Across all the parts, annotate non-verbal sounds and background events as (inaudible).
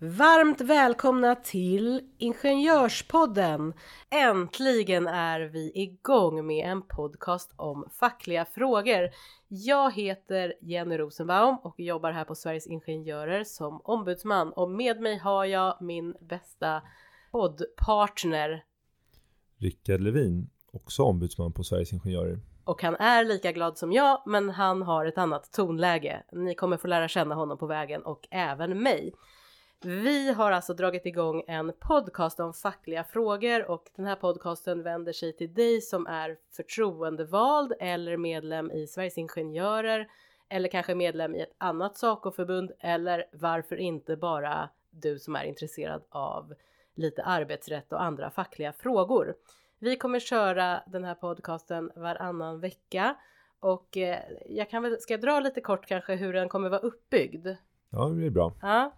Varmt välkomna till Ingenjörspodden! Äntligen är vi igång med en podcast om fackliga frågor. Jag heter Jenny Rosenbaum och jobbar här på Sveriges Ingenjörer som ombudsman och med mig har jag min bästa poddpartner Rickard Levin, också ombudsman på Sveriges Ingenjörer. och han är lika glad som jag men han har ett annat tonläge. Ni kommer få lära känna honom på vägen och även mig. Vi har alltså dragit igång en podcast om fackliga frågor och den här podcasten vänder sig till dig som är förtroendevald eller medlem i Sveriges Ingenjörer eller kanske medlem i ett annat SACO-förbund eller varför inte bara du som är intresserad av lite arbetsrätt och andra fackliga frågor. Vi kommer köra den här podcasten varannan vecka och eh, jag kan väl, ska jag dra lite kort kanske hur den kommer vara uppbyggd? Ja, det är bra. Ja.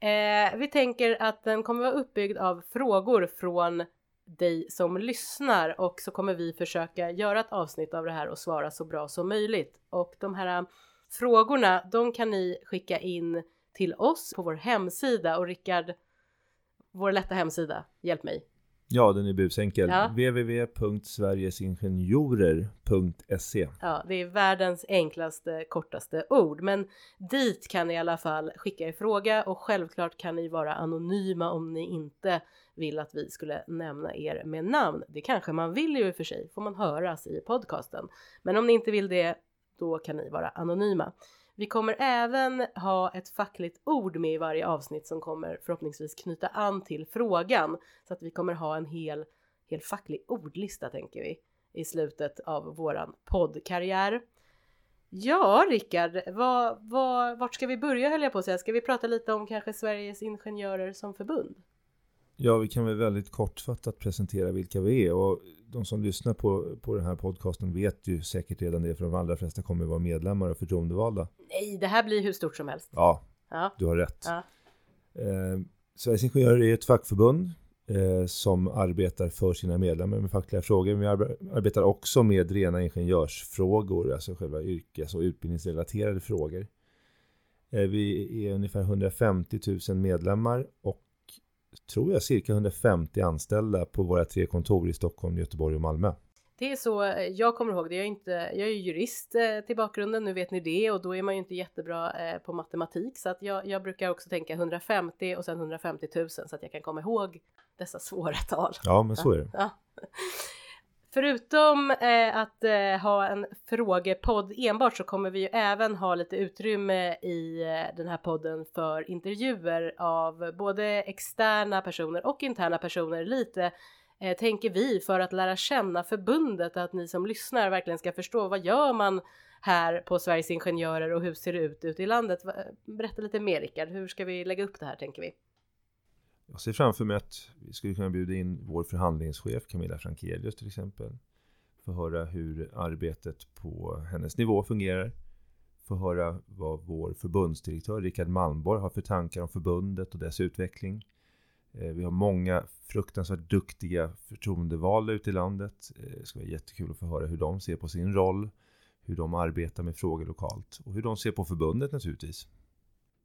Eh, vi tänker att den kommer vara uppbyggd av frågor från dig som lyssnar och så kommer vi försöka göra ett avsnitt av det här och svara så bra som möjligt. Och de här eh, frågorna, de kan ni skicka in till oss på vår hemsida och Rickard, vår lätta hemsida, hjälp mig. Ja, den är busenkel. Ja. www.sverigesingenjorer.se Ja, det är världens enklaste, kortaste ord, men dit kan ni i alla fall skicka er fråga och självklart kan ni vara anonyma om ni inte vill att vi skulle nämna er med namn. Det kanske man vill ju i och för sig, får man höras i podcasten. Men om ni inte vill det, då kan ni vara anonyma. Vi kommer även ha ett fackligt ord med i varje avsnitt som kommer förhoppningsvis knyta an till frågan så att vi kommer ha en hel, hel facklig ordlista tänker vi i slutet av våran poddkarriär. Ja, Rickard, vad, vad, vart ska vi börja höll jag på att säga? Ska vi prata lite om kanske Sveriges Ingenjörer som förbund? Ja, vi kan väl väldigt kortfattat presentera vilka vi är och de som lyssnar på, på den här podcasten vet ju säkert redan det för de allra flesta kommer vara medlemmar och förtroendevalda. Nej, det här blir hur stort som helst. Ja, Ja, du har rätt. Ja. Eh, Sveriges Ingenjörer är ett fackförbund eh, som arbetar för sina medlemmar med fackliga frågor. Men vi arbe- arbetar också med rena ingenjörsfrågor, alltså själva yrkes och utbildningsrelaterade frågor. Eh, vi är ungefär 150 000 medlemmar och tror jag cirka 150 anställda på våra tre kontor i Stockholm, Göteborg och Malmö. Det är så eh, jag kommer ihåg det. Jag är, inte, jag är ju jurist eh, till bakgrunden, nu vet ni det och då är man ju inte jättebra eh, på matematik så att jag, jag brukar också tänka 150 och sen 150 000 så att jag kan komma ihåg dessa svåra tal. Ja, men så är det. Ja. Förutom eh, att eh, ha en frågepodd enbart så kommer vi ju även ha lite utrymme i eh, den här podden för intervjuer av både externa personer och interna personer lite eh, tänker vi för att lära känna förbundet att ni som lyssnar verkligen ska förstå vad gör man här på Sveriges Ingenjörer och hur ser det ut ute i landet? Berätta lite mer Rickard, hur ska vi lägga upp det här tänker vi? Jag ser framför mig att vi skulle kunna bjuda in vår förhandlingschef Camilla Frankelius till exempel. Få höra hur arbetet på hennes nivå fungerar. Få höra vad vår förbundsdirektör Rickard Malmborg har för tankar om förbundet och dess utveckling. Eh, vi har många fruktansvärt duktiga förtroendevalda ute i landet. Eh, det ska vara jättekul att få höra hur de ser på sin roll. Hur de arbetar med frågor lokalt. Och hur de ser på förbundet naturligtvis.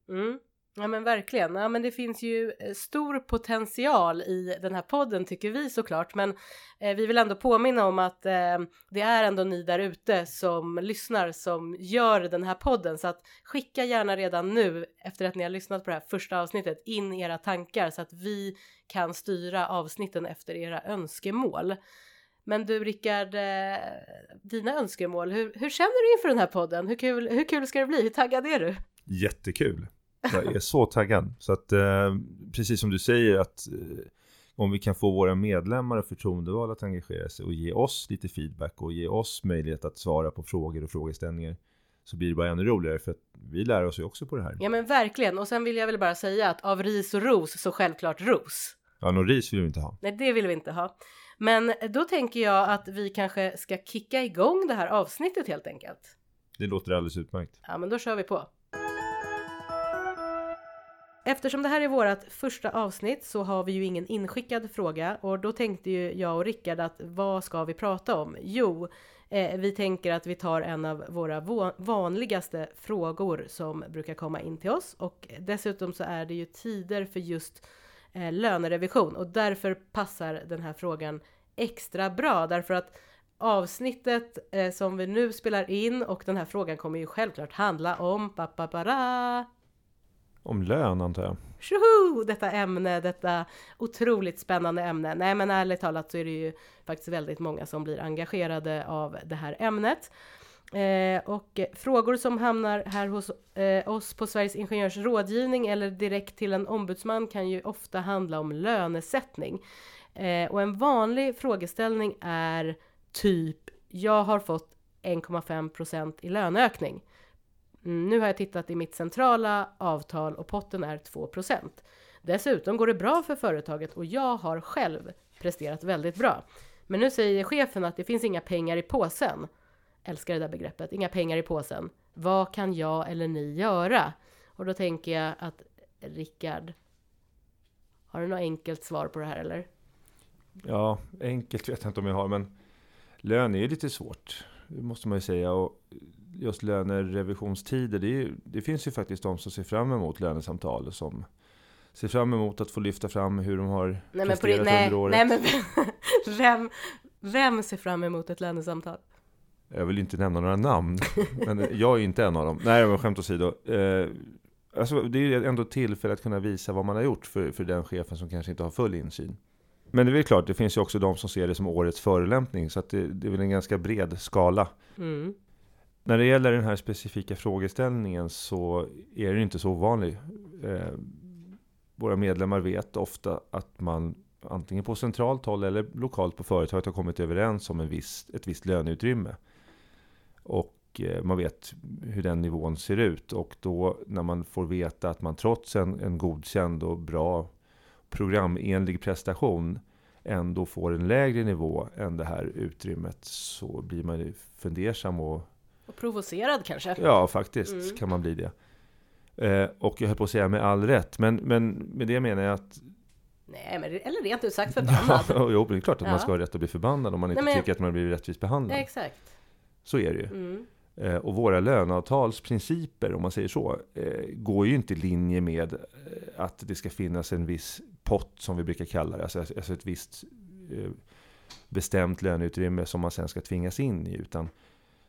Mm. Ja men verkligen. Ja men det finns ju eh, stor potential i den här podden tycker vi såklart. Men eh, vi vill ändå påminna om att eh, det är ändå ni där ute som lyssnar som gör den här podden. Så att skicka gärna redan nu efter att ni har lyssnat på det här första avsnittet in era tankar så att vi kan styra avsnitten efter era önskemål. Men du Rickard, eh, dina önskemål, hur, hur känner du inför den här podden? Hur kul, hur kul ska det bli? Hur taggad är du? Jättekul. Jag är så taggad. Så att eh, precis som du säger att eh, om vi kan få våra medlemmar och förtroendevalda att engagera sig och ge oss lite feedback och ge oss möjlighet att svara på frågor och frågeställningar så blir det bara ännu roligare för att vi lär oss ju också på det här. Ja men verkligen och sen vill jag väl bara säga att av ris och ros så självklart ros. Ja, någon ris vill vi inte ha. Nej det vill vi inte ha. Men då tänker jag att vi kanske ska kicka igång det här avsnittet helt enkelt. Det låter alldeles utmärkt. Ja men då kör vi på. Eftersom det här är vårt första avsnitt så har vi ju ingen inskickad fråga och då tänkte ju jag och Rickard att vad ska vi prata om? Jo, Eh, vi tänker att vi tar en av våra vanligaste frågor som brukar komma in till oss och dessutom så är det ju tider för just eh, lönerevision och därför passar den här frågan extra bra därför att avsnittet eh, som vi nu spelar in och den här frågan kommer ju självklart handla om papapara. Om lön antar jag. Tjoho! Detta ämne, detta otroligt spännande ämne. Nej men ärligt talat så är det ju faktiskt väldigt många som blir engagerade av det här ämnet. Eh, och frågor som hamnar här hos eh, oss på Sveriges Ingenjörs rådgivning eller direkt till en ombudsman kan ju ofta handla om lönesättning. Eh, och en vanlig frågeställning är typ, jag har fått 1,5% i löneökning. Mm, nu har jag tittat i mitt centrala avtal och potten är 2% Dessutom går det bra för företaget och jag har själv presterat väldigt bra. Men nu säger chefen att det finns inga pengar i påsen. Älskar det där begreppet, inga pengar i påsen. Vad kan jag eller ni göra? Och då tänker jag att Rickard, har du något enkelt svar på det här eller? Ja, enkelt vet jag inte om jag har, men lön är ju lite svårt. Det måste man ju säga. Och just lönerevisionstider, det, är, det finns ju faktiskt de som ser fram emot lönesamtal som ser fram emot att få lyfta fram hur de har nej, presterat på, nej, under året. Nej, men (laughs) vem, vem ser fram emot ett lönesamtal? Jag vill inte nämna några namn, men jag är inte en av dem. Nej, men skämt åsido. Eh, alltså, det är ändå tillfälle att kunna visa vad man har gjort för, för den chefen som kanske inte har full insyn. Men det är väl klart, det finns ju också de som ser det som årets förolämpning, så att det, det är väl en ganska bred skala. Mm. När det gäller den här specifika frågeställningen så är den inte så ovanlig. Eh, våra medlemmar vet ofta att man antingen på centralt håll eller lokalt på företaget har kommit överens om en viss, ett visst löneutrymme. Och eh, man vet hur den nivån ser ut. Och då när man får veta att man trots en, en godkänd och bra programenlig prestation ändå får en lägre nivå än det här utrymmet så blir man fundersam och... Och provocerad kanske? Ja, faktiskt mm. kan man bli det. Eh, och jag höll på att säga med all rätt, men, men med det menar jag att Nej, men, eller rent ut sagt (laughs) förbannad. Ja, jo, det är klart att ja. man ska ha rätt att bli förbannad om man inte Nej, men... tycker att man blir rättvist behandlad. exakt. Så är det ju. Mm. Eh, och våra löneavtalsprinciper, om man säger så, eh, går ju inte i linje med eh, att det ska finnas en viss pott, som vi brukar kalla det, alltså, alltså ett visst bestämt löneutrymme som man sen ska tvingas in i, utan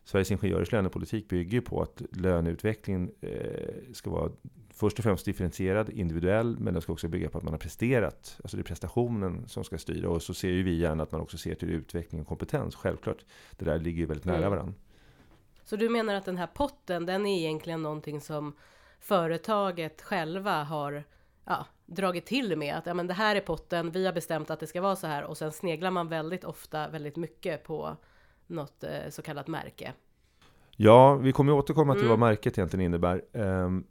Sveriges Ingenjörers lönepolitik bygger på att löneutvecklingen ska vara först och främst differentierad, individuell, men den ska också bygga på att man har presterat. Alltså det är prestationen som ska styra. Och så ser ju vi gärna att man också ser till utveckling och kompetens. Självklart, det där ligger ju väldigt nära mm. varandra. Så du menar att den här potten, den är egentligen någonting som företaget själva har ja, dragit till med att ja, men det här är potten, vi har bestämt att det ska vara så här och sen sneglar man väldigt ofta väldigt mycket på något eh, så kallat märke. Ja, vi kommer återkomma till mm. vad märket egentligen innebär. Um,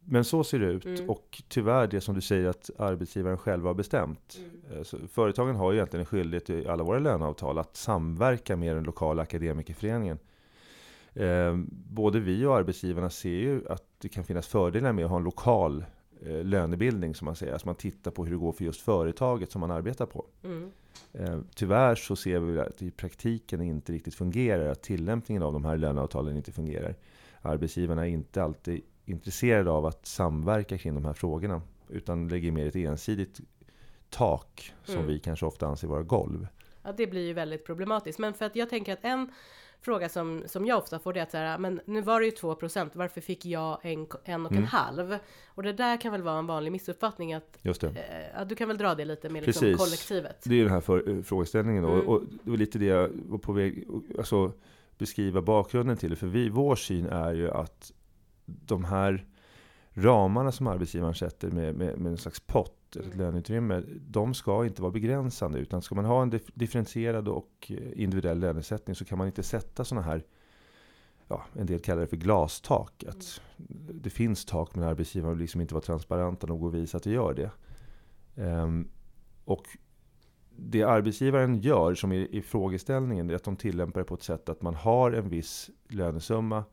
men så ser det ut mm. och tyvärr det som du säger att arbetsgivaren själva har bestämt. Mm. Eh, företagen har ju egentligen en skyldighet i alla våra löneavtal att samverka med den lokala akademikerföreningen Eh, både vi och arbetsgivarna ser ju att det kan finnas fördelar med att ha en lokal eh, lönebildning som man säger. Alltså man tittar på hur det går för just företaget som man arbetar på. Mm. Eh, tyvärr så ser vi att i praktiken inte riktigt fungerar. Att tillämpningen av de här löneavtalen inte fungerar. Arbetsgivarna är inte alltid intresserade av att samverka kring de här frågorna. Utan lägger mer ett ensidigt tak som mm. vi kanske ofta anser vara golv. Ja, det blir ju väldigt problematiskt. Men för att jag tänker att en fråga som, som jag ofta får det att säga, men nu var det ju 2% varför fick jag en, en och en mm. halv? Och det där kan väl vara en vanlig missuppfattning att Just det. Eh, du kan väl dra det lite med liksom kollektivet? Det är den här för, eh, frågeställningen då, mm. och det var lite det jag var på väg alltså beskriva bakgrunden till det, för vi, vår syn är ju att de här ramarna som arbetsgivaren sätter med, med, med en slags pott ett mm. löneutrymme, de ska inte vara begränsande. Utan ska man ha en differentierad och eh, individuell lönesättning så kan man inte sätta sådana här, ja, en del kallar det för glastak. Att mm. det finns tak men arbetsgivaren vill liksom inte vara transparenta nog och visa att det gör det. Um, och det arbetsgivaren gör, som i, i frågeställningen, är att de tillämpar det på ett sätt att man har en viss lönesumma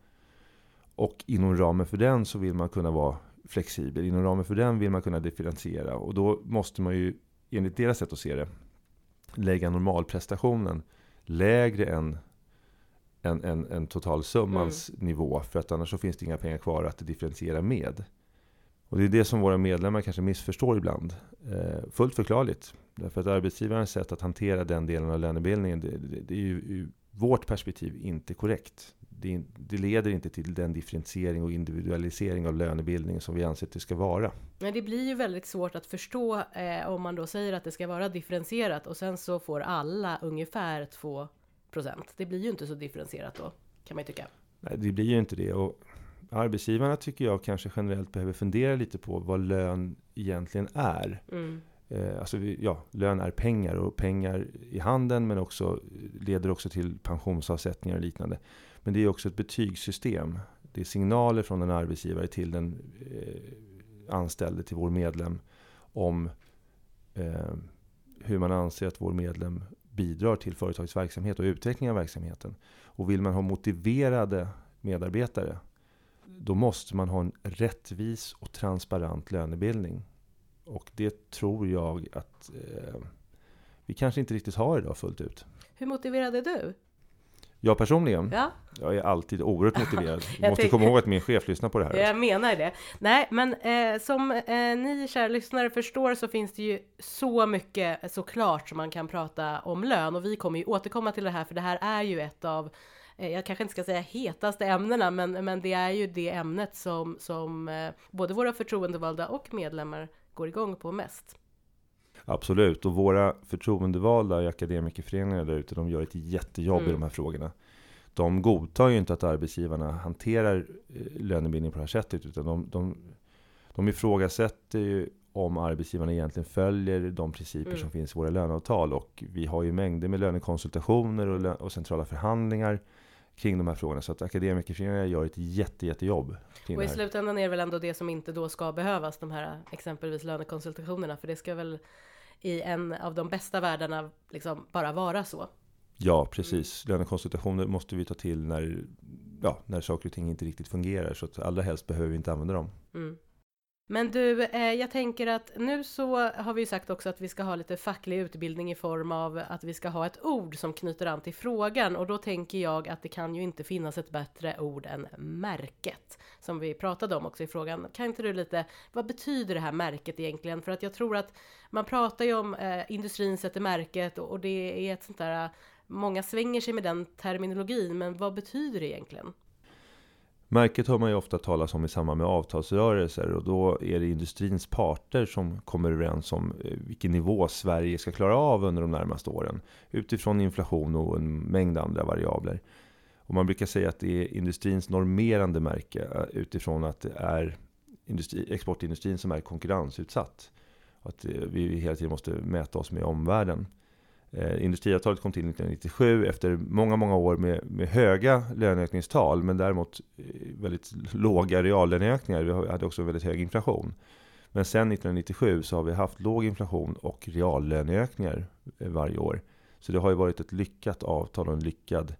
och inom ramen för den så vill man kunna vara flexibel. Inom ramen för den vill man kunna differentiera och då måste man ju enligt deras sätt att se det lägga normalprestationen lägre än en, en, en totalsummans mm. nivå. För att annars så finns det inga pengar kvar att differentiera med. Och det är det som våra medlemmar kanske missförstår ibland. Eh, fullt förklarligt. Därför att arbetsgivarens sätt att hantera den delen av lönebildningen, det, det, det är ju ur vårt perspektiv inte korrekt. Det, det, leder inte till den differentiering och individualisering av lönebildningen som vi anser att det ska vara. Men det blir ju väldigt svårt att förstå eh, om man då säger att det ska vara differentierat och sen så får alla ungefär 2 procent. Det blir ju inte så differentierat då, kan man ju tycka. Nej, det blir ju inte det. Och arbetsgivarna tycker jag kanske generellt behöver fundera lite på vad lön egentligen är. Mm. Eh, alltså, ja, lön är pengar och pengar i handen men också leder också till pensionsavsättningar och liknande. Men det är också ett betygssystem. Det är signaler från en arbetsgivare till den eh, anställde, till vår medlem om eh, hur man anser att vår medlem bidrar till företagets verksamhet och utveckling av verksamheten. Och vill man ha motiverade medarbetare då måste man ha en rättvis och transparent lönebildning. Och det tror jag att eh, vi kanske inte riktigt har idag fullt ut. Hur motiverad är du? Jag personligen? Ja. Jag är alltid oerhört motiverad. (laughs) Du måste komma ihåg att min chef lyssnar på det här. Jag menar det. Nej, men eh, som eh, ni kära lyssnare förstår så finns det ju så mycket såklart som man kan prata om lön och vi kommer ju återkomma till det här för det här är ju ett av eh, jag kanske inte ska säga hetaste ämnena, men, men det är ju det ämnet som, som eh, både våra förtroendevalda och medlemmar går igång på mest. Absolut, och våra förtroendevalda i akademikerföreningarna där ute, de gör ett jättejobb mm. i de här frågorna. De godtar ju inte att arbetsgivarna hanterar eh, lönebildning på det här sättet, utan de, de, de ifrågasätter ju om arbetsgivarna egentligen följer de principer mm. som finns i våra löneavtal. Och vi har ju mängder med lönekonsultationer och, och centrala förhandlingar kring de här frågorna. Så att akademikerföreningarna gör ett jätte, jättejobb. Och i slutändan är det väl ändå det som inte då ska behövas, de här exempelvis lönekonsultationerna. För det ska väl i en av de bästa världarna liksom bara vara så. Ja, precis. Mm. Lönekonsultationer måste vi ta till när, ja, när saker och ting inte riktigt fungerar. Så att allra helst behöver vi inte använda dem. Mm. Men du, eh, jag tänker att nu så har vi ju sagt också att vi ska ha lite facklig utbildning i form av att vi ska ha ett ord som knyter an till frågan och då tänker jag att det kan ju inte finnas ett bättre ord än märket som vi pratade om också i frågan. Kan inte du lite, vad betyder det här märket egentligen? För att jag tror att man pratar ju om eh, industrin sätter märket och, och det är ett sånt där, eh, många svänger sig med den terminologin, men vad betyder det egentligen? Märket hör man ju ofta talas om i samband med avtalsrörelser och då är det industrins parter som kommer överens om eh, vilken nivå Sverige ska klara av under de närmaste åren utifrån inflation och en mängd andra variabler. Och man brukar säga att det är industrins normerande märke eh, utifrån att det är industri, exportindustrin som är konkurrensutsatt. Att eh, vi hela tiden måste mäta oss med omvärlden. Eh, industriavtalet kom till 1997 efter många, många år med, med höga löneökningstal men däremot eh, väldigt låga reallöneökningar. Vi hade också väldigt hög inflation. Men sen 1997 så har vi haft låg inflation och reallöneökningar eh, varje år. Så det har ju varit ett lyckat avtal och en lyckad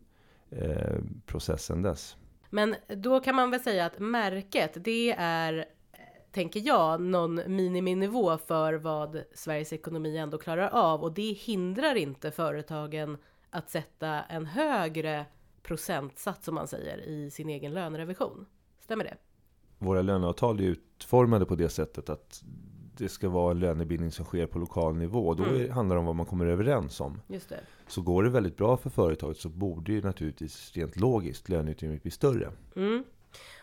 eh, process sedan dess. Men då kan man väl säga att märket, det är tänker jag, någon miniminivå för vad Sveriges ekonomi ändå klarar av och det hindrar inte företagen att sätta en högre procentsats som man säger i sin egen lönerevision. Stämmer det? Våra löneavtal är utformade på det sättet att det ska vara en lönebildning som sker på lokal nivå. Då mm. handlar det om vad man kommer överens om. Just det. Så går det väldigt bra för företaget så borde ju naturligtvis rent logiskt löneutrymmet bli större. Mm.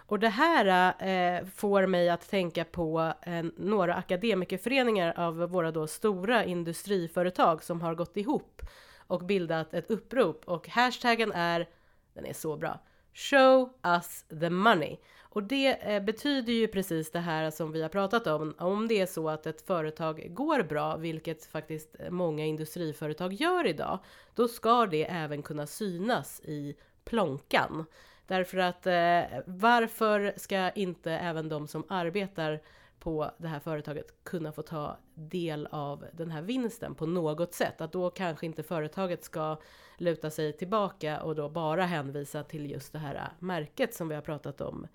Och det här eh, får mig att tänka på eh, några akademikerföreningar av våra då stora industriföretag som har gått ihop och bildat ett upprop och hashtaggen är, den är så bra, Show us the money. Och det eh, betyder ju precis det här som vi har pratat om. Om det är så att ett företag går bra, vilket faktiskt många industriföretag gör idag, då ska det även kunna synas i plånkan. Därför att eh, varför ska inte även de som arbetar på det här företaget kunna få ta del av den här vinsten på något sätt? Att då kanske inte företaget ska luta sig tillbaka och då bara hänvisa till just det här eh, märket som vi har pratat om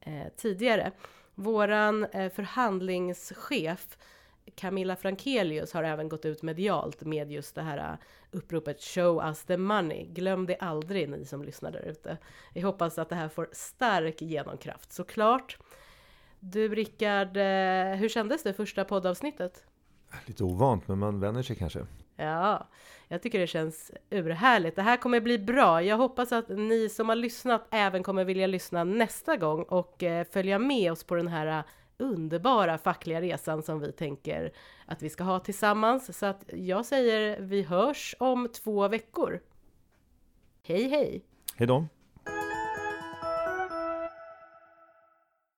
eh, tidigare. Våran eh, förhandlingschef Camilla Frankelius har även gått ut medialt med just det här uppropet Show us the money. Glöm det aldrig ni som lyssnar där ute. Vi hoppas att det här får stark genomkraft såklart. Du Rickard, eh, hur kändes det första poddavsnittet? Lite ovant, men man vänjer sig kanske. Ja, jag tycker det känns urhärligt. Det här kommer bli bra. Jag hoppas att ni som har lyssnat även kommer vilja lyssna nästa gång och följa med oss på den här underbara fackliga resan som vi tänker att vi ska ha tillsammans. Så att jag säger vi hörs om två veckor. Hej hej! Hej då!